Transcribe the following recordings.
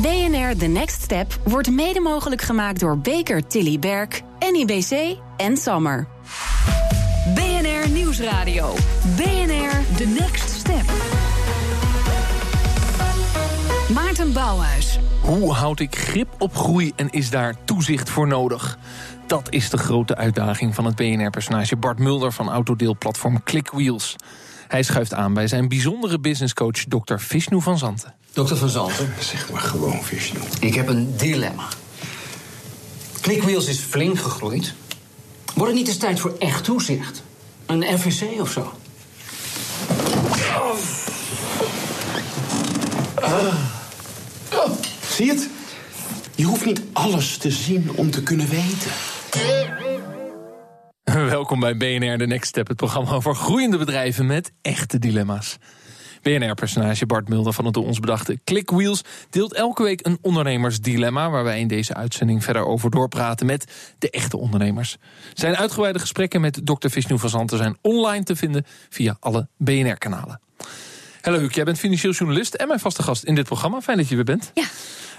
BNR The Next Step wordt mede mogelijk gemaakt door Baker Tilly Berk, NIBC en Sammer. BNR Nieuwsradio. BNR The Next Step. Maarten Bouwhuis. Hoe houd ik grip op groei en is daar toezicht voor nodig? Dat is de grote uitdaging van het BNR-personage Bart Mulder van autodeelplatform ClickWheels. Hij schuift aan bij zijn bijzondere businesscoach Dr. Vishnu van Zanten. Dokter Van Zanten, Zeg maar gewoon, Vishnu. ik heb een dilemma. ClickWheels is flink gegroeid. Wordt het niet eens tijd voor echt toezicht? Een RVC of zo? Oh, zie je het? Je hoeft niet alles te zien om te kunnen weten. Welkom bij BNR The Next Step, het programma over groeiende bedrijven met echte dilemma's. BNR-personage Bart Mulder van het door ons bedachte ClickWheels deelt elke week een ondernemersdilemma, waar wij in deze uitzending verder over doorpraten met de echte ondernemers. Zijn uitgebreide gesprekken met Dr. Vishnu van Zanten zijn online te vinden via alle BNR-kanalen. Hallo Huuk, jij bent financieel journalist en mijn vaste gast in dit programma. Fijn dat je weer bent. Ja.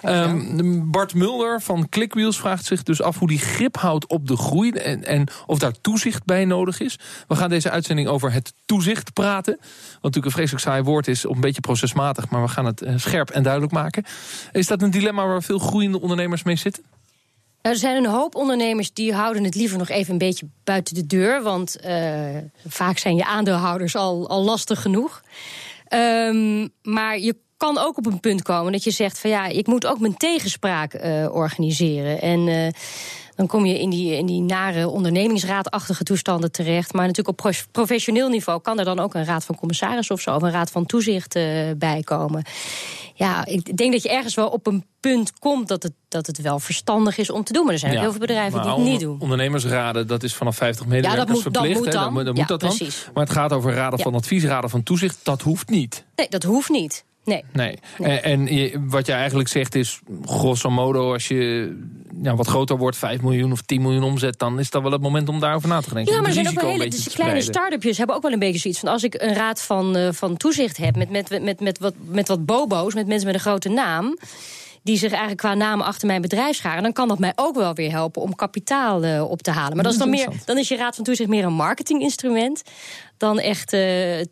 Ehm, Bart Mulder van ClickWheels vraagt zich dus af hoe die grip houdt op de groei en, en of daar toezicht bij nodig is. We gaan deze uitzending over het toezicht praten. Wat natuurlijk een vreselijk saai woord is, een beetje procesmatig, maar we gaan het eh, scherp en duidelijk maken. Is dat een dilemma waar veel groeiende ondernemers mee zitten? Nou, er zijn een hoop ondernemers die houden het liever nog even een beetje buiten de deur. Want eh, vaak zijn je aandeelhouders al, al lastig genoeg. Ehm, maar je kan ook op een punt komen dat je zegt van ja, ik moet ook mijn tegenspraak eh, organiseren. En eh, dan kom je in die, in die nare ondernemingsraadachtige toestanden terecht. Maar natuurlijk op prof- professioneel niveau kan er dan ook een raad van commissaris of zo, of een raad van toezicht eh, bij komen. Ja, ik denk dat je ergens wel op een punt komt dat het, dat het wel verstandig is om te doen. Maar er zijn Ja, heel veel bedrijven die het niet doen. Ondernemersraden, dat is vanaf 50 medewerkers moet- dat verplicht. moet hè, dan. moet- dan Ja, moet dat dan. precies. Maar het gaat over raden Ja. van advies, raden van toezicht. Dat hoeft niet. Nee, dat hoeft niet. Nee. Nee. En, en je- wat je eigenlijk zegt is, grosso modo, als je ja, wat groter wordt, 5 miljoen of 10 miljoen omzet, dan is dat wel het moment om daarover na te denken. Ja, maar er zijn ook wel hele dus kleine start-upjes hebben ook wel een beetje zoiets van als ik een raad van, eh, van toezicht heb met, met, met, met, wat, met wat bobo's, met mensen met een grote naam. Die zich eigenlijk qua naam achter mijn bedrijf scharen, dan kan dat mij ook wel weer helpen om kapitaal eh, op te halen. Maar dat is dan, meer, dan is je raad van toezicht meer een marketinginstrument dan echt eh,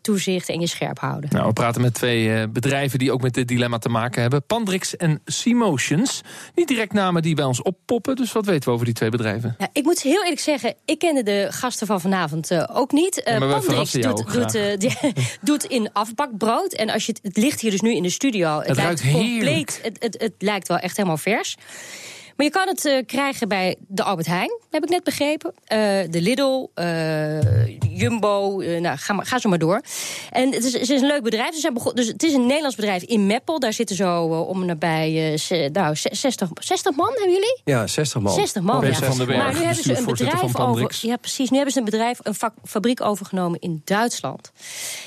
toezicht en je scherp houden. Nou, we praten met twee eh, bedrijven die ook met dit dilemma te maken hebben. Pandrix en Seamotions. Niet direct namen die bij ons oppoppen, dus wat weten we over die twee bedrijven? Ja, ik moet heel eerlijk zeggen, ik kende de gasten van vanavond eh, ook niet. Ja, Pandrix doet, doet, die- doet in afbakbrood. En als je het, het ligt hier dus nu in de studio. Het, ruikt lijkt compleet. Het, het, het lijkt wel echt helemaal vers. Maar je kan het eh, krijgen bij de Albert Heijn, heb ik net begrepen. Eh, de Lidl, eh, Jumbo, nou, ga, maar, ga zo maar door. En het is, het is een leuk bedrijf. Ze zijn begon, dus het is een Nederlands bedrijf in Meppel. Daar zitten zo om en nabij eh, nou, 60, 60 man, hebben jullie? Ja, 60 man. 60 man. Ja. van den Berg, maar nu hebben ze een bedrijf over. Ja, precies. Nu hebben ze een bedrijf, een vak- fabriek overgenomen in Duitsland.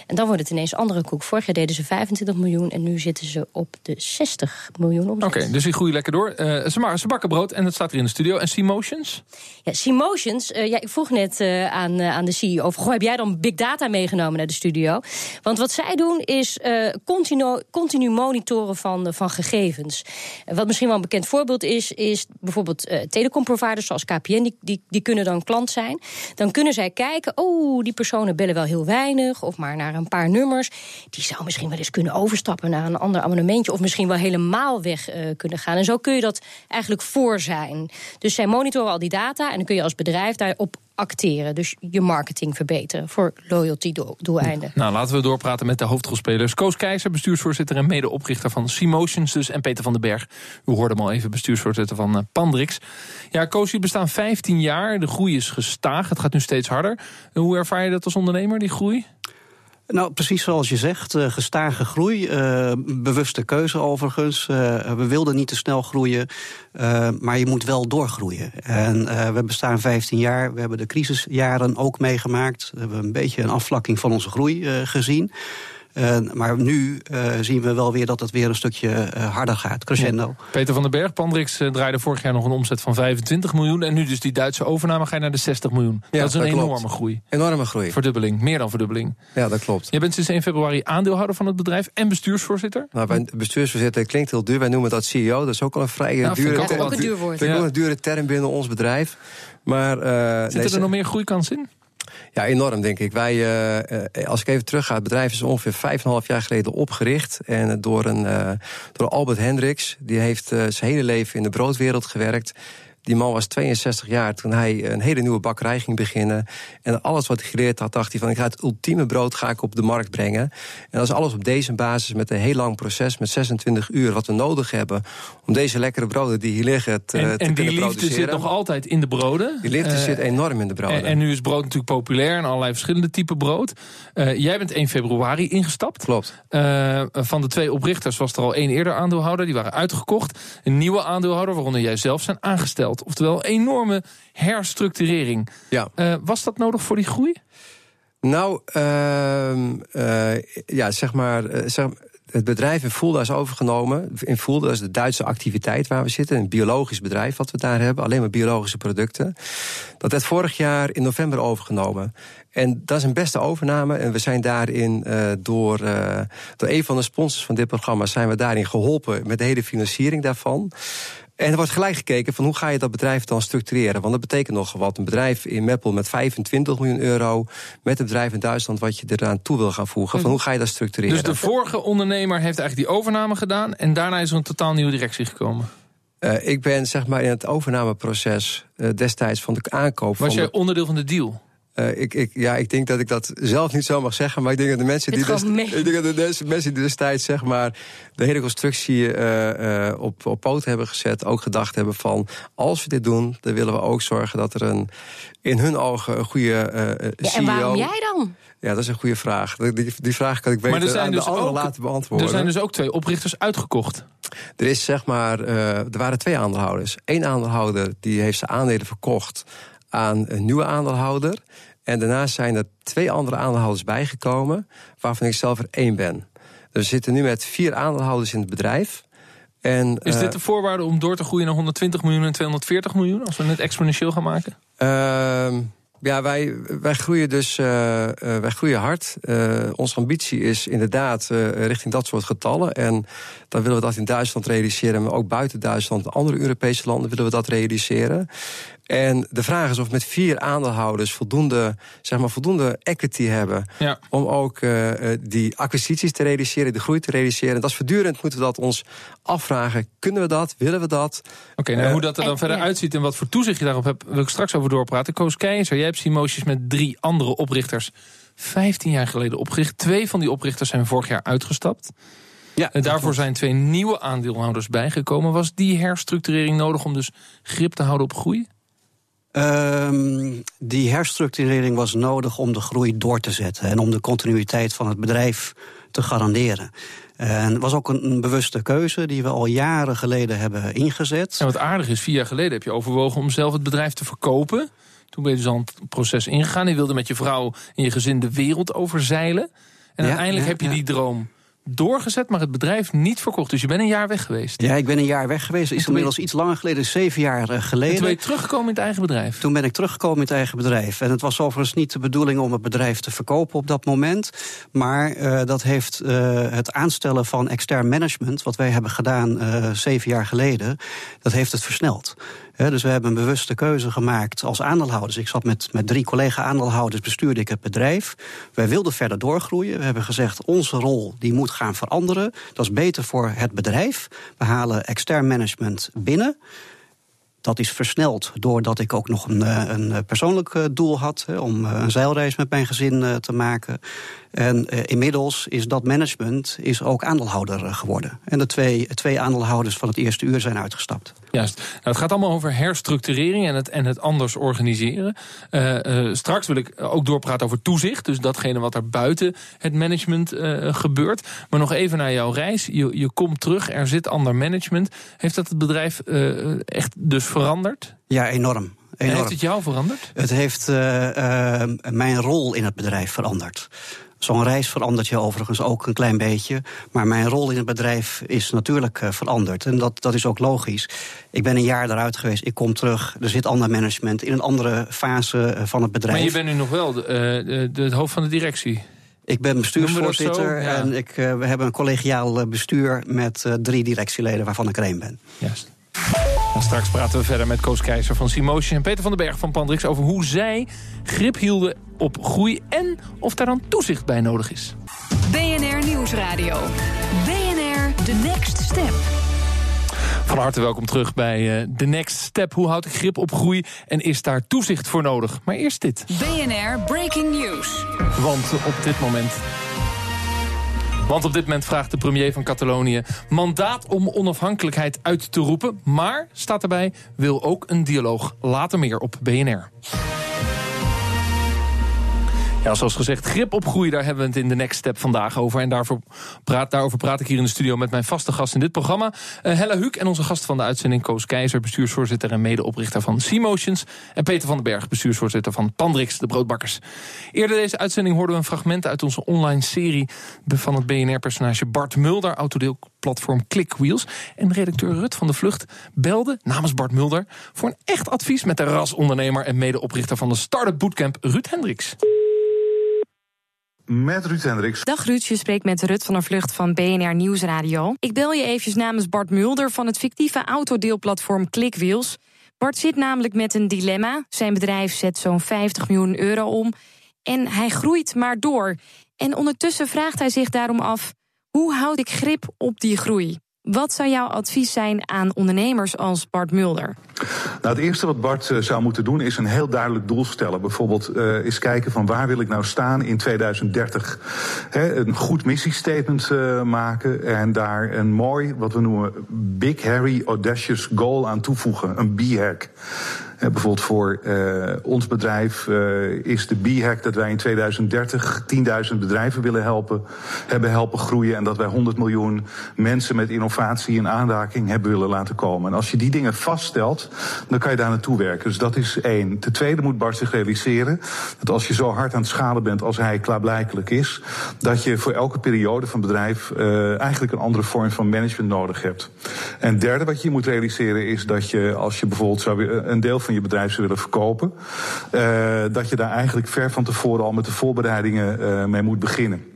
En dan wordt het ineens andere koek. Vorig jaar deden ze 25 miljoen en nu zitten ze op de 60 miljoen omzet. Oké, dus die groeien lekker door. Eh, ze, ma- ze bakken brood en dat staat er in de studio. En Seamotions? Ja, Seamotions, eh, ja, ik vroeg net eh, aan, eh, aan de CEO... Goh, heb jij dan big data meegenomen naar de studio? Want wat zij doen is continu, continu monitoren van, van gegevens. En wat misschien wel een bekend voorbeeld is... is bijvoorbeeld telecomproviders zoals KPN, die, die, die kunnen dan klant zijn. Dan kunnen zij kijken, oh, die personen bellen wel heel weinig... of maar naar een paar nummers. Die zou misschien wel eens kunnen overstappen naar een ander abonnementje... of misschien wel helemaal weg kunnen gaan. En zo kun je dat eigenlijk voor zijn. Dus zij monitoren al die data en dan kun je als bedrijf daarop acteren. Dus je marketing verbeteren voor loyalty doel- doeleinden. Nou, laten we doorpraten met de hoofdrolspelers. Koos Keizer, bestuursvoorzitter en medeoprichter van Seamotions dus. En Peter van den Berg, u hoorde hem al even, bestuursvoorzitter van eh, Pandrix. Ja, Koos, jullie bestaan 15 jaar. De groei is gestaag. Het gaat nu steeds harder. Hoe ervaar je dat als ondernemer, die groei? Nou, precies zoals je zegt, eh, gestage groei. eh, bewuste keuze overigens. Eh, we wilden niet te snel groeien, maar je moet wel doorgroeien. En we bestaan 15 jaar. We hebben de crisisjaren ook meegemaakt. We hebben een beetje een afvlakking van onze groei gezien. Uh, maar nu uh, zien we wel weer dat het weer een stukje uh, harder gaat, crescendo. Peter van den Berg, Pandrix draaide vorig jaar nog een omzet van 25 miljoen. En nu dus die Duitse overname ga je naar de 60 miljoen. Ja, dat is een dat enorme klopt. groei. Enorme groei. Verdubbeling, meer dan verdubbeling. Ja, dat klopt. Je bent sinds 1 februari aandeelhouder van het bedrijf en bestuursvoorzitter. Nou, bij bestuursvoorzitter klinkt heel duur. Wij noemen dat CEO. Dat is ook al een vrij dure, term, ook een duur woord. ja. een dure term binnen ons bedrijf. Maar, uh, Zit er nee, nog meer groeikans in? Ja, enorm denk ik. Wij, uh, als ik even terug ga, het bedrijf is ongeveer vijf en een half jaar geleden opgericht. En door, een, door Albert Hendricks, die heeft zijn hele leven in de broodwereld gewerkt. Die man was 62 jaar toen hij een hele nieuwe bakkerij ging beginnen. En alles wat hij geleerd had, dacht hij van... ik ga het ultieme brood ga ik op de markt brengen. En dat is alles op deze basis met een heel lang proces... met 26 uur wat we nodig hebben... om deze lekkere broden die hier liggen te, en, te en kunnen die liefde zit nog altijd in de broden. Die liefde uh, zit enorm in de broden. En, en, nu is brood natuurlijk populair en allerlei verschillende typen brood. Uh, jij bent 1 februari ingestapt. Klopt. Uh, van de twee oprichters was er al één eerder aandeelhouder. Die waren uitgekocht. Een nieuwe aandeelhouder, waaronder jij zelf, zijn aangesteld. Oftewel enorme herstructurering. Ja. Uh, was dat nodig voor die groei? Nou, uh, uh, ja, zeg maar. Zeg, het bedrijf in Fulda is overgenomen. In Fulda is de Duitse activiteit waar we zitten. Een biologisch bedrijf wat we daar hebben. Alleen maar biologische producten. Dat werd vorig jaar in november overgenomen. En dat is een beste overname. En we zijn daarin uh, door, uh, door een van de sponsors van dit programma... zijn we daarin geholpen met de hele financiering daarvan. En er wordt gelijk gekeken van hoe ga je dat bedrijf dan structureren. Want dat betekent nogal wat. Een bedrijf in Meppel met 25 miljoen euro... met een bedrijf in Duitsland wat je eraan toe wil gaan voegen. Van hoe ga je dat structureren? Dus de vorige ondernemer heeft eigenlijk die overname gedaan... en daarna is er een totaal nieuwe directie gekomen? Uh, ik ben zeg maar in het overnameproces uh, destijds van de aankoop... Was van jij de... onderdeel van de deal? Uh, ik, ik, ja, ik denk dat ik dat zelf niet zo mag zeggen. Maar ik denk dat de mensen die, des, ik denk dat de mensen die destijds zeg maar, de hele constructie uh, uh, op, op poot hebben gezet. Ook gedacht hebben van als we dit doen, dan willen we ook zorgen dat er een in hun ogen een goede ja, CEO. En waarom jij dan? Ja, dat is een goede vraag. Die, die vraag kan ik beter maar er zijn aan dus de anderen laten beantwoorden. Er zijn dus ook twee oprichters uitgekocht. Er is zeg maar, er waren twee aandeelhouders. Eén aandeelhouder die heeft zijn aandelen verkocht aan een nieuwe aandeelhouder. En daarnaast zijn er twee andere aandeelhouders bijgekomen, waarvan ik zelf er één ben. Dus we zitten nu met vier aandeelhouders in het bedrijf. En, is dit de voorwaarde om door te groeien naar 120 miljoen en 240 miljoen, als we het exponentieel gaan maken? Ja, wij, wij groeien dus uh, uh, wij groeien hard. Uh, onze ambitie is inderdaad richting dat soort getallen. En dan willen we dat in Duitsland realiseren, maar ook buiten Duitsland, andere Europese landen willen we dat realiseren. En de vraag is of we met vier aandeelhouders voldoende, zeg maar, voldoende equity hebben. Ja. Om ook uh, die acquisities te realiseren, de groei te realiseren. En dat is voortdurend moeten we dat ons afvragen. Kunnen we dat? Willen we dat? Oké, okay, nou, uh, hoe dat er dan en, verder ja. uitziet en wat voor toezicht je daarop hebt, wil ik straks over doorpraten. Koos Keizer, jij Simotions met drie andere oprichters 15 jaar geleden opgericht. Twee van die oprichters zijn vorig jaar uitgestapt. Ja, en daarvoor zijn twee nieuwe aandeelhouders bijgekomen. Was die herstructurering nodig om dus grip te houden op groei? Um, die herstructurering was nodig om de groei door te zetten en om de continuïteit van het bedrijf te garanderen. En het was ook een, een, bewuste keuze die we al jaren geleden hebben ingezet. En wat aardig is, vier jaar geleden heb je overwogen om zelf het bedrijf te verkopen. Toen ben je dus al het proces ingegaan. Je wilde met je vrouw en je gezin de wereld overzeilen. En ja, uiteindelijk ja, heb je ja. die droom doorgezet, maar het bedrijf niet verkocht. Dus je bent een jaar weg geweest. Ja, ik ben een jaar weg geweest. Is inmiddels iets langer geleden, zeven jaar geleden. En toen ben je teruggekomen in het eigen bedrijf? Toen ben ik teruggekomen in het eigen bedrijf. En het was overigens niet de bedoeling om het bedrijf te verkopen op dat moment. Maar uh, dat heeft uh, het aanstellen van extern management... wat wij hebben gedaan uh, zeven jaar geleden, dat heeft het versneld. Dus we hebben een bewuste keuze gemaakt als aandeelhouders. Ik zat met, met drie collega-aandeelhouders, bestuurde ik het bedrijf. Wij wilden verder doorgroeien. We hebben gezegd, onze rol die moet gaan veranderen. Dat is beter voor het bedrijf. We halen extern management binnen. Dat is versneld doordat ik ook nog een, een persoonlijk doel had... om een zeilreis met mijn gezin te maken. En inmiddels is dat management is ook aandeelhouder geworden. En de twee, twee aandeelhouders van het eerste uur zijn uitgestapt. Juist. Nou, het gaat allemaal over herstructurering en het, en het anders organiseren. Uh, uh, straks wil ik ook doorpraten over toezicht. Dus datgene wat er buiten het management gebeurt. Maar nog even naar jouw reis. Je, je komt terug, er zit ander management. Heeft dat het bedrijf echt dus veranderd? Ja, enorm. Enorm. Heeft het jou veranderd? Het heeft mijn rol in het bedrijf veranderd. Zo'n reis verandert je overigens ook een klein beetje. Maar mijn rol in het bedrijf is natuurlijk uh, veranderd. En dat, dat is ook logisch. Ik ben een jaar eruit geweest, ik kom terug. Er zit ander management in een andere fase van het bedrijf. Maar je bent nu nog wel de, de, de, het hoofd van de directie. Ik ben bestuursvoorzitter en ik, uh, we hebben een collegiaal bestuur met uh, drie directieleden waarvan ik er één ben. Juist. En straks praten we verder met Koos Keizer van Simotion en Peter van den Berg van Pandrix over hoe zij grip hielden op groei en of daar dan toezicht bij nodig is. BNR Nieuwsradio. BNR The Next Step. Van harte welkom terug bij uh, The Next Step. Hoe houd ik grip op groei en is daar toezicht voor nodig? Maar eerst dit. BNR Breaking News. Want op dit moment want op dit moment vraagt de premier van Catalonië mandaat om onafhankelijkheid uit te roepen. Maar, staat erbij, wil ook een dialoog. Later meer op BNR. Ja, zoals gezegd, grip op groei, daar hebben we het in de Next Step vandaag over. En daarvoor praat, daarover praat ik hier in de studio met mijn vaste gast in dit programma. Uh, Hella Huuk en onze gast van de uitzending Koos Keizer... bestuursvoorzitter en medeoprichter van C-Motions. En Peter van den Berg, bestuursvoorzitter van Pandrix, de broodbakkers. Eerder deze uitzending hoorden we een fragment uit onze online serie... van het BNR-personage Bart Mulder, autodeelplatform Clickwheels. En redacteur Rut van de Vlucht belde namens Bart Mulder... voor een echt advies met de rasondernemer en medeoprichter van de Startup Bootcamp, Ruud Hendricks met Ruud Hendricks. Dag Ruud, je spreekt met Rut van der Vlucht van BNR Nieuwsradio. Ik bel je eventjes namens Bart Mulder van het fictieve autodeelplatform Clickwheels. Bart zit namelijk met een dilemma. Zijn bedrijf zet zo'n 50 miljoen euro om en hij groeit maar door. En ondertussen vraagt hij zich daarom af: hoe houd ik grip op die groei? Wat zou jouw advies zijn aan ondernemers als Bart Mulder? Nou, het eerste wat Bart uh, zou moeten doen is een heel duidelijk doel stellen. Bijvoorbeeld uh, eens kijken van waar wil ik nou staan in 2030. He, een goed missiestatement uh, maken en daar een mooi, wat we noemen, big, hairy, audacious goal aan toevoegen. Een B-hack bijvoorbeeld voor uh, ons bedrijf uh, is de B-hack dat wij in 2030 10.000 bedrijven willen helpen, hebben helpen groeien en dat wij 100 miljoen mensen met innovatie in aanraking hebben willen laten komen. En als je die dingen vaststelt, dan kan je daar naartoe werken. Dus dat is één. Ten tweede moet Bart zich realiseren dat als je zo hard aan het schalen bent als hij klaarblijkelijk is, dat je voor elke periode van bedrijf eigenlijk een andere vorm van management nodig hebt. En derde wat je moet realiseren is dat je als je bijvoorbeeld zou een deel van je bedrijf zou willen verkopen, uh, dat je daar eigenlijk ver van tevoren al met de voorbereidingen uh, mee moet beginnen.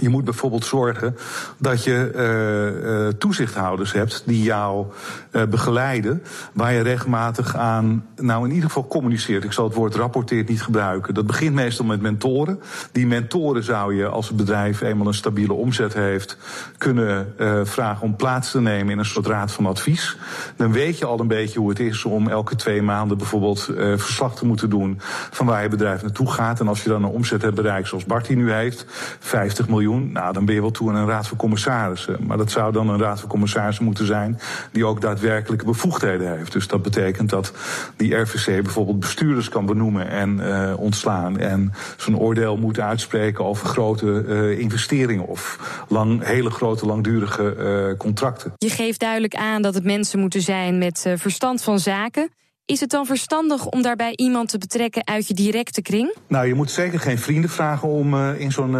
Je moet bijvoorbeeld zorgen dat je uh, uh, toezichthouders hebt die jou uh, begeleiden, waar je regelmatig aan, nou in ieder geval communiceert. Ik zal het woord rapporteert niet gebruiken. Dat begint meestal met mentoren. Die mentoren zou je, als het bedrijf eenmaal een stabiele omzet heeft, kunnen vragen om plaats te nemen in een soort raad van advies. Dan weet je al een beetje hoe het is om elke twee maanden bijvoorbeeld verslag te moeten doen van waar je bedrijf naartoe gaat. En als je dan een omzet hebt bereikt zoals Bart die nu heeft, 50 miljoen nou, dan ben je wel toe aan een raad van commissarissen. Maar dat zou dan een raad van commissarissen moeten zijn die ook daadwerkelijke bevoegdheden heeft. Dus dat betekent dat die RVC bijvoorbeeld bestuurders kan benoemen en uh, ontslaan. En zo'n oordeel moet uitspreken over grote uh, investeringen of lang, hele grote langdurige uh, contracten. Je geeft duidelijk aan dat het mensen moeten zijn met verstand van zaken. Is het dan verstandig om daarbij iemand te betrekken uit je directe kring? Nou, je moet zeker geen vrienden vragen om uh, in zo'n uh,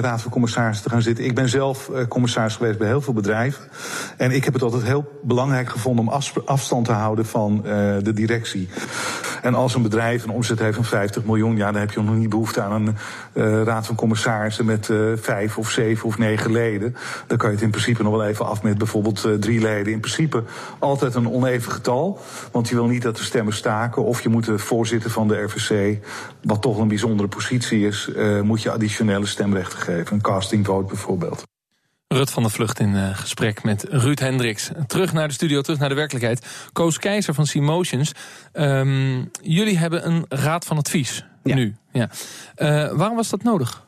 raad van commissarissen te gaan zitten. Ik ben zelf commissaris geweest bij heel veel bedrijven. En ik heb het altijd heel belangrijk gevonden om afstand te houden van de directie. En als een bedrijf een omzet heeft van 50 miljoen, ja, dan heb je nog niet behoefte aan een raad van commissarissen met vijf of zeven of negen leden. Dan kan je het in principe nog wel even af met bijvoorbeeld drie leden. In principe altijd een oneven getal, want je wil niet dat stemmen staken. Of je moet de voorzitter van de RVC, wat toch een bijzondere positie is, uh, moet je additionele stemrechten geven. Een casting vote bijvoorbeeld. Rut van der Vlucht in uh, gesprek met Ruud Hendricks. Terug naar de studio, terug naar de werkelijkheid. Koos Keizer van C-Motions. Um, jullie hebben een raad van advies ja. nu. Ja. Uh, waarom was dat nodig?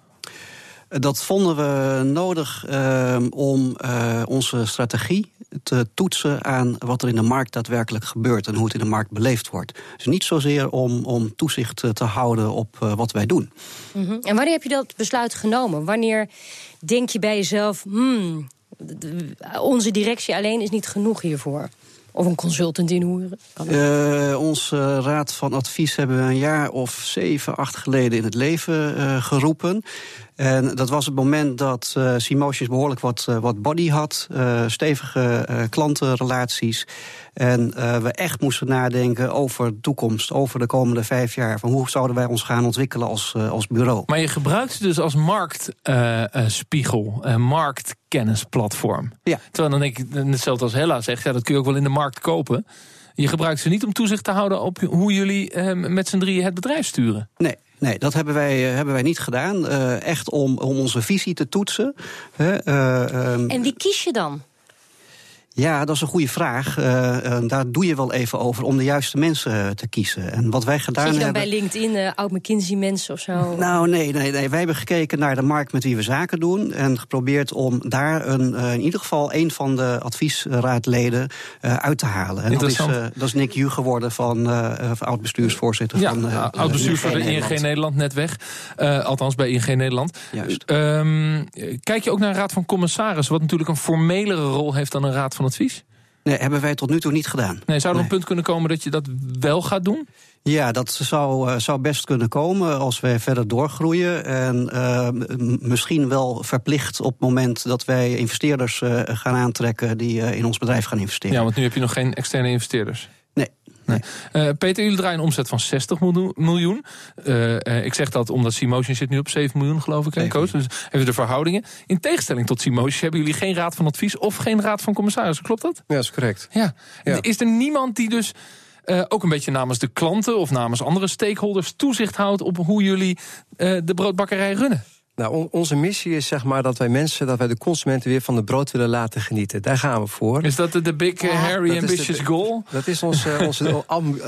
Dat vonden we nodig uh, om uh, onze strategie te toetsen aan wat er in de markt daadwerkelijk gebeurt en hoe het in de markt beleefd wordt. Dus niet zozeer om, om toezicht te houden op wat wij doen. Mm -hmm. En wanneer heb je dat besluit genomen? Wanneer denk je bij jezelf, hmm, onze directie alleen is niet genoeg hiervoor? Of een consultant inhuren? Uh, onze raad van advies hebben we een jaar of zeven, acht geleden in het leven uh, geroepen. En dat was het moment dat uh, behoorlijk wat, uh, wat body had. Uh, stevige klantenrelaties. En we echt moesten nadenken over de toekomst. Over de komende vijf jaar. Van hoe zouden wij ons gaan ontwikkelen als, als bureau. Maar je gebruikt ze dus als marktspiegel. marktkennisplatform. Ja. Terwijl dan denk ik, hetzelfde als Hella zegt. Ja, dat kun je ook wel in de markt kopen. Je gebruikt ze niet om toezicht te houden op hoe jullie met z'n drieën het bedrijf sturen. Nee, Nee, dat hebben wij, hebben wij niet gedaan. Uh, echt om, om onze visie te toetsen. Uh, um, en wie kies je dan? Ja, dat is een goede vraag. Uh, daar doe je wel even over om de juiste mensen te kiezen. En wat wij gedaan Zit je dan hebben... bij LinkedIn, uh, oud McKinsey mensen of zo? Nou, nee, nee, nee. Wij hebben gekeken naar de markt met wie we zaken doen. En geprobeerd om daar een, uh, in ieder geval een van de adviesraadleden uit te halen. En dat is, dat is Nick Ju geworden van oud-bestuursvoorzitter ja, van oud-bestuursvoorzitter ING, ING Nederland, net weg. althans bij ING Nederland. Juist. Um, kijk je ook naar een raad van commissarissen, wat natuurlijk een formelere rol heeft dan een raad van advies? Nee, hebben wij tot nu toe niet gedaan. Nee, zou er een punt kunnen komen dat je dat wel gaat doen? Ja, dat zou, uh, zou best kunnen komen als wij verder doorgroeien. En uh, misschien wel verplicht op het moment dat wij investeerders uh, gaan aantrekken die in ons bedrijf gaan investeren. Ja, want nu heb je nog geen externe investeerders. Nee. Uh, Peter, jullie draaien een omzet van 60 miljoen. Uh, uh, ik zeg dat omdat Simotion zit nu op 7 miljoen, geloof ik. Hè, Coach? Dus even de verhoudingen. In tegenstelling tot Simotion hebben jullie geen raad van advies of geen raad van commissarissen. Klopt dat? Ja, dat is correct. Ja. ja. Is er niemand die dus ook een beetje namens de klanten of namens andere stakeholders toezicht houdt op hoe jullie de broodbakkerij runnen? Nou, on onze missie is zeg maar dat wij mensen, dat wij de consumenten weer van de brood willen laten genieten. Daar gaan we voor. Is dat de, big uh, Harry ambitious goal? Dat is onze, onze,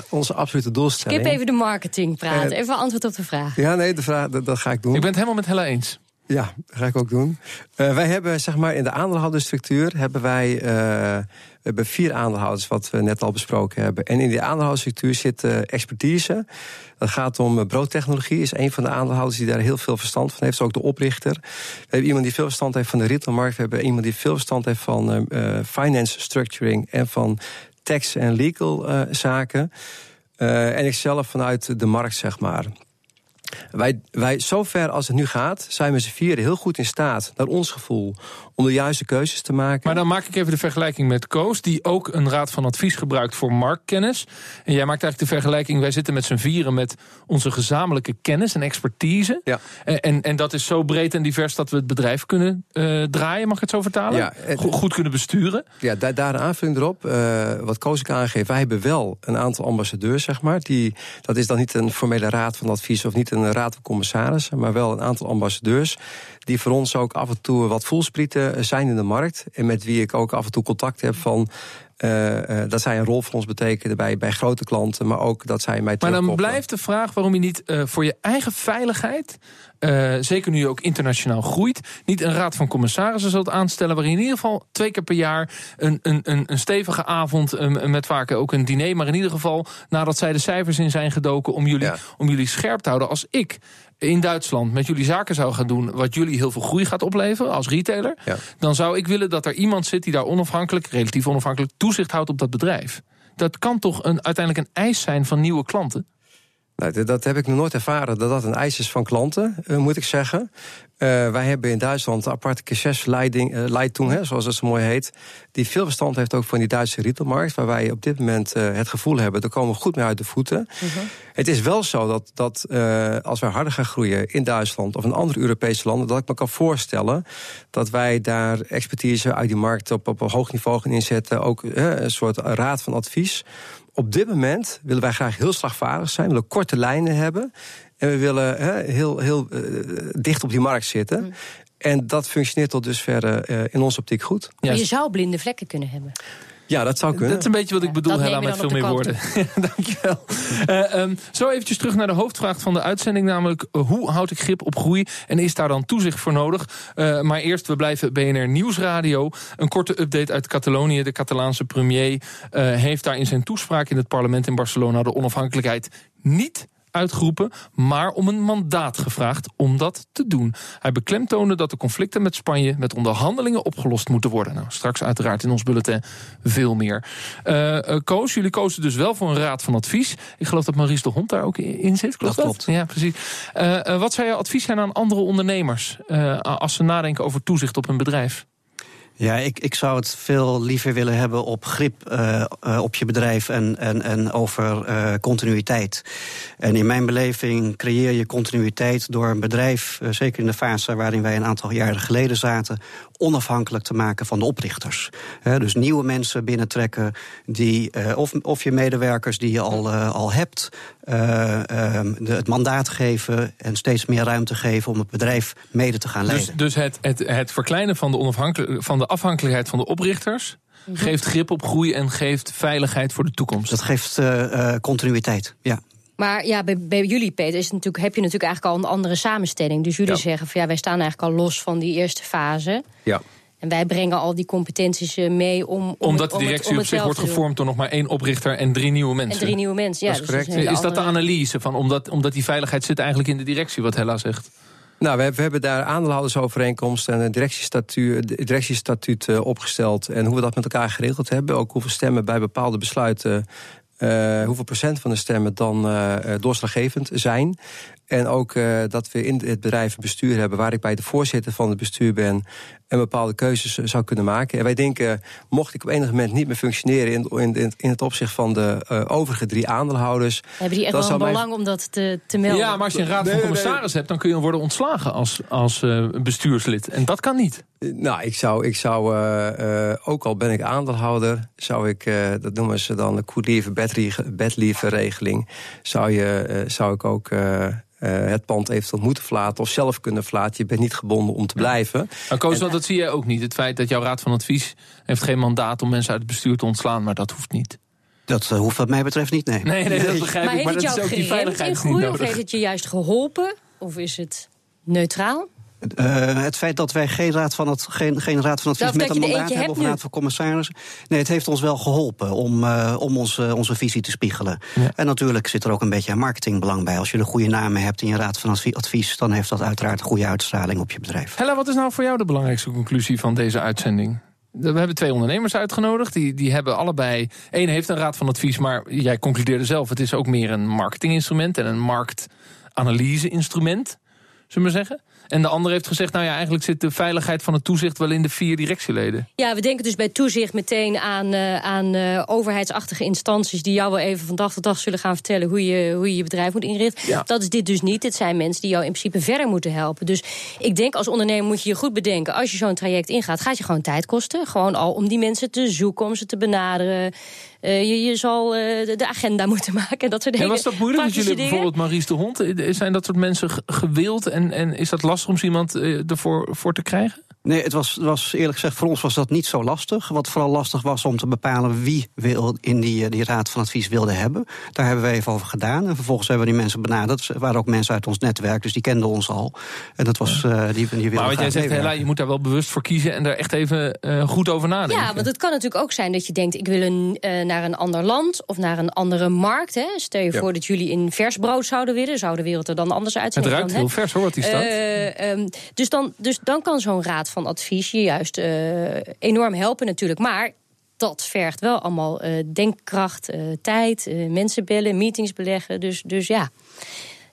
onze absolute doelstelling. Skip even de marketing praten. Even antwoord op de vraag. Ja, nee, de vraag, dat, dat ga ik doen. Ik ben het helemaal met Hella eens. Ja, dat ga ik ook doen. Uh, wij hebben zeg maar in de aandeelhoudersstructuur hebben wij we hebben vier aandeelhouders, wat we net al besproken hebben. En in die aandeelhoudersstructuur zit uh, expertise. Dat gaat om broodtechnologie, is een van de aandeelhouders die daar heel veel verstand van heeft. Is ook de oprichter. We hebben iemand die veel verstand heeft van de retailmarkt. We hebben iemand die veel verstand heeft van finance structuring en van tax en legal zaken. en ik zelf vanuit de markt, zeg maar. Wij, wij, zover als het nu gaat, zijn we z'n vieren heel goed in staat, naar ons gevoel, om de juiste keuzes te maken. Maar dan maak ik even de vergelijking met Koos, die ook een raad van advies gebruikt voor marktkennis. En jij maakt eigenlijk de vergelijking, wij zitten met z'n vieren met onze gezamenlijke kennis en expertise. Ja. En, en, en dat is zo breed en divers dat we het bedrijf kunnen uh, draaien, mag ik het zo vertalen? Ja, het, goed, goed, kunnen besturen. Ja, daar, daar een aanvulling erop. Uh, wat Koos ik aangeeft, wij hebben wel een aantal ambassadeurs, zeg maar. Die, dat is dan niet een formele raad van advies of niet een raad van commissarissen, maar wel een aantal ambassadeurs die voor ons ook af en toe wat voelsprieten zijn in de markt. En met wie ik ook af en toe contact heb van. Uh, uh, dat zij een rol voor ons betekenen bij, bij grote klanten, maar ook dat zij mij Maar dan blijft de vraag waarom je niet uh, voor je eigen veiligheid, zeker nu je ook internationaal groeit, niet een raad van commissarissen zult aanstellen waarin in ieder geval twee keer per jaar een, een, een, een stevige avond met vaak ook een diner, maar in ieder geval nadat zij de cijfers in zijn gedoken om jullie, ja. om jullie scherp te houden. Als ik in Duitsland met jullie zaken zou gaan doen... wat jullie heel veel groei gaat opleveren als retailer... Ja. dan zou ik willen dat er iemand zit die daar onafhankelijk... relatief onafhankelijk toezicht houdt op dat bedrijf. Dat kan toch een, uiteindelijk een eis zijn van nieuwe klanten? Nou, dat heb ik nog nooit ervaren, dat dat een eis is van klanten, uh, moet ik zeggen. Uh, wij hebben in Duitsland een aparte procesleiding, uh, Leitung, hè, zoals dat zo mooi heet, die veel verstand heeft ook van die Duitse retailmarkt, waar wij op dit moment uh, het gevoel hebben, daar komen we goed mee uit de voeten. Mhm. Uh -huh. Het is wel zo dat, dat als wij harder gaan groeien in Duitsland of in andere Europese landen, dat ik me kan voorstellen dat wij daar expertise uit die markt op, op een hoog niveau gaan inzetten, ook een soort raad van advies op dit moment willen wij graag heel slagvaardig zijn, we willen korte lijnen hebben. En we willen he, heel, heel uh, dicht op die markt zitten. Mm. En dat functioneert tot dusver uh, in onze optiek goed. Maar je zou blinde vlekken kunnen hebben. Ja, dat zou kunnen. Dat is een beetje wat ik bedoel, Hella, met veel meer woorden. Dankjewel. Uh, um, zo eventjes terug naar de hoofdvraag van de uitzending, namelijk uh, hoe houd ik grip op groei en is daar dan toezicht voor nodig? Uh, maar eerst, we blijven BNR Nieuwsradio. Een korte update uit Catalonië. De Catalaanse premier heeft daar in zijn toespraak in het parlement in Barcelona de onafhankelijkheid niet uitgeroepen, maar om een mandaat gevraagd om dat te doen. Hij beklemtoonde dat de conflicten met Spanje met onderhandelingen opgelost moeten worden. Nou, straks uiteraard in ons bulletin veel meer. Uh, Koos, jullie kozen dus wel voor een raad van advies. Ik geloof dat Maurice de Hond daar ook in zit. Klopt dat? klopt. Ja, precies. Uh, wat zou jouw advies zijn aan andere ondernemers als ze nadenken over toezicht op hun bedrijf? Ja, ik, ik zou het veel liever willen hebben op grip uh, uh, op je bedrijf en, en, en over uh, continuïteit. En in mijn beleving creëer je continuïteit door een bedrijf, zeker in de fase waarin wij een aantal jaren geleden zaten, onafhankelijk te maken van de oprichters. dus nieuwe mensen binnentrekken, die, of, of je medewerkers die je al, al hebt, ehm, de, het mandaat geven en steeds meer ruimte geven om het bedrijf mede te gaan dus, leiden. Dus, dus het, het, het verkleinen van de, onafhankelijk, van de afhankelijkheid van de oprichters geeft grip op groei en geeft veiligheid voor de toekomst. Dat geeft uh, continuïteit, ja. Maar ja, bij, bij jullie, Peter, is het natuurlijk, heb je natuurlijk eigenlijk al een andere samenstelling. Dus jullie Ja. zeggen van ja, wij staan eigenlijk al los van die eerste fase. Ja. En wij brengen al die competenties eh, mee om. om Omdat de om het- directie op zich wordt gevormd door nog maar één oprichter en drie nieuwe mensen. En drie nieuwe mensen, ja. Dat is dus correct. Is dat de analyse van omdat, omdat die veiligheid zit eigenlijk in de directie, wat Hella zegt? Nou, we hebben, we hebben daar aandeelhoudersovereenkomst en een directiestatuut, directiestatuut eh, opgesteld. En hoe we dat met elkaar geregeld hebben. Ook hoeveel stemmen bij bepaalde besluiten. Eh, hoeveel procent van de stemmen dan eh, doorslaggevend zijn. En ook eh, dat we in het bedrijf bestuur hebben waar ik bij de voorzitter van het bestuur ben. En bepaalde keuzes eh, zou kunnen maken. En wij denken, mocht ik op enig moment niet meer functioneren in, in, in- in het opzicht van de eh, overige drie aandeelhouders. Hebben die echt wel een mijn- belang om dat te, te melden? Ja, maar als je een raad van nee, commissaris hebt, dan kun je worden ontslagen als, als eh, bestuurslid. En dat kan niet. Nou, ik zou, ik zou eh, eh, ook al ben ik aandeelhouder, zou ik, eh, dat noemen ze dan de coolieve bedlieve regeling, zou, je, eh, zou ik ook eh, eh, het pand eventueel moeten verlaten of zelf kunnen verlaten. Je bent niet gebonden om te blijven. Maar Koos, dat zie jij ook niet. Het feit dat jouw raad van advies heeft geen mandaat om mensen uit het bestuur te ontslaan, maar dat hoeft niet. Dat eh, hoeft wat mij betreft niet, nee. Nee, nee, dat begrijp maar ik. heeft Maar het dat is jou ook die geremd in groei? Of heeft het je juist geholpen? Of is het neutraal? Eh, het feit dat wij geen raad van, het, geen, geen raad van advies met een mandaat hebben of raad van commissarissen. Nee, het heeft ons wel geholpen om, eh, om onze, onze visie te spiegelen. Ja. En natuurlijk zit er ook een beetje marketingbelang bij. Als je de goede namen hebt in je raad van advi- advies, dan heeft dat uiteraard een goede uitstraling op je bedrijf. Hella, wat is nou voor jou de belangrijkste conclusie van deze uitzending? We hebben twee ondernemers uitgenodigd. Die, die hebben allebei. Eén heeft een raad van advies, maar jij concludeerde zelf: het is ook meer een marketinginstrument en een marktanalyse-instrument, zullen we zeggen. En de ander heeft gezegd: nou ja, eigenlijk zit de veiligheid van het toezicht wel in de vier directieleden. Ja, we denken dus bij toezicht meteen aan, eh, aan eh, overheidsachtige instanties... die jou wel even van dag tot dag zullen gaan vertellen... hoe je hoe je, je bedrijf moet inrichten. Ja. Dat is dit dus niet. Dit zijn mensen die jou in principe verder moeten helpen. Dus ik denk als ondernemer moet je je goed bedenken... als je zo'n traject ingaat, gaat je gewoon tijd kosten. Gewoon al om die mensen te zoeken, om ze te benaderen. Eh, je, je zal de, de agenda moeten maken en dat soort En dingen. was dat moeilijk? Want jullie bijvoorbeeld Maurice de Hond. Zijn dat soort mensen ge- gewild? En, en is dat lastig om zo iemand eh, ervoor voor te krijgen? Nee, het was, was eerlijk gezegd, voor ons was dat niet zo lastig. Wat vooral lastig was om te bepalen wie wil in die, eh, die raad van advies wilde hebben. Daar hebben we even over gedaan. En vervolgens hebben we die mensen benaderd. Er waren ook mensen uit ons netwerk, dus die kenden ons al. En dat was, eh, die, die wilden Maar wat jij zegt, meewerken. je moet daar wel bewust voor kiezen en daar echt even eh, goed over nadenken. Ja, want het kan natuurlijk ook zijn dat je denkt... ik wil een, naar een ander land of naar een andere markt. Hè. Stel je Ja. voor dat jullie in vers brood zouden willen. Zou de wereld er dan anders uitzien? het dan, ruikt hè? heel vers hoor, wat die staat. Eh, ehm, dus, dan, dus dan kan zo'n raad van advies je juist eh, enorm helpen natuurlijk. Maar dat vergt wel allemaal eh, denkkracht, eh, tijd, mensen bellen, meetings beleggen. Dus, dus ja,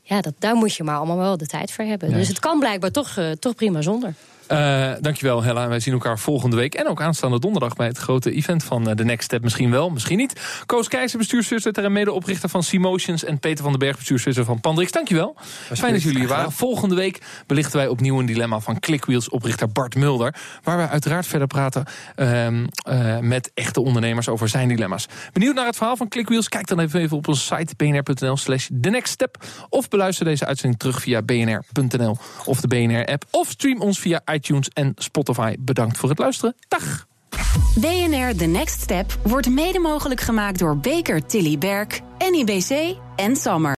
ja dat, daar moet je maar allemaal wel de tijd voor hebben. Dus het kan blijkbaar toch, toch prima zonder. Eh, dankjewel Hella. Wij zien elkaar volgende week en ook aanstaande donderdag bij het grote event van eh, The Next Step. Misschien wel, misschien niet. Koos Keizer, bestuursvoorzitter en medeoprichter van Seamotions en Peter van den Berg, bestuursvoorzitter van Pandrix. Dankjewel. Fijn dat jullie hier waren. Volgende week belichten wij opnieuw een dilemma van Clickwheels oprichter Bart Mulder. Waar wij uiteraard verder praten ehm, eh, met echte ondernemers over zijn dilemma's. Benieuwd naar het verhaal van Clickwheels? Kijk dan even, even op onze site bnr.nl slash The Next Step. Of beluister deze uitzending terug via bnr.nl of de BNR-app. Of stream ons via iTunes en Spotify. Bedankt voor het luisteren. Dag! BNR The Next Step wordt mede mogelijk gemaakt door Baker Tilly Berk, NIBC en Sammer.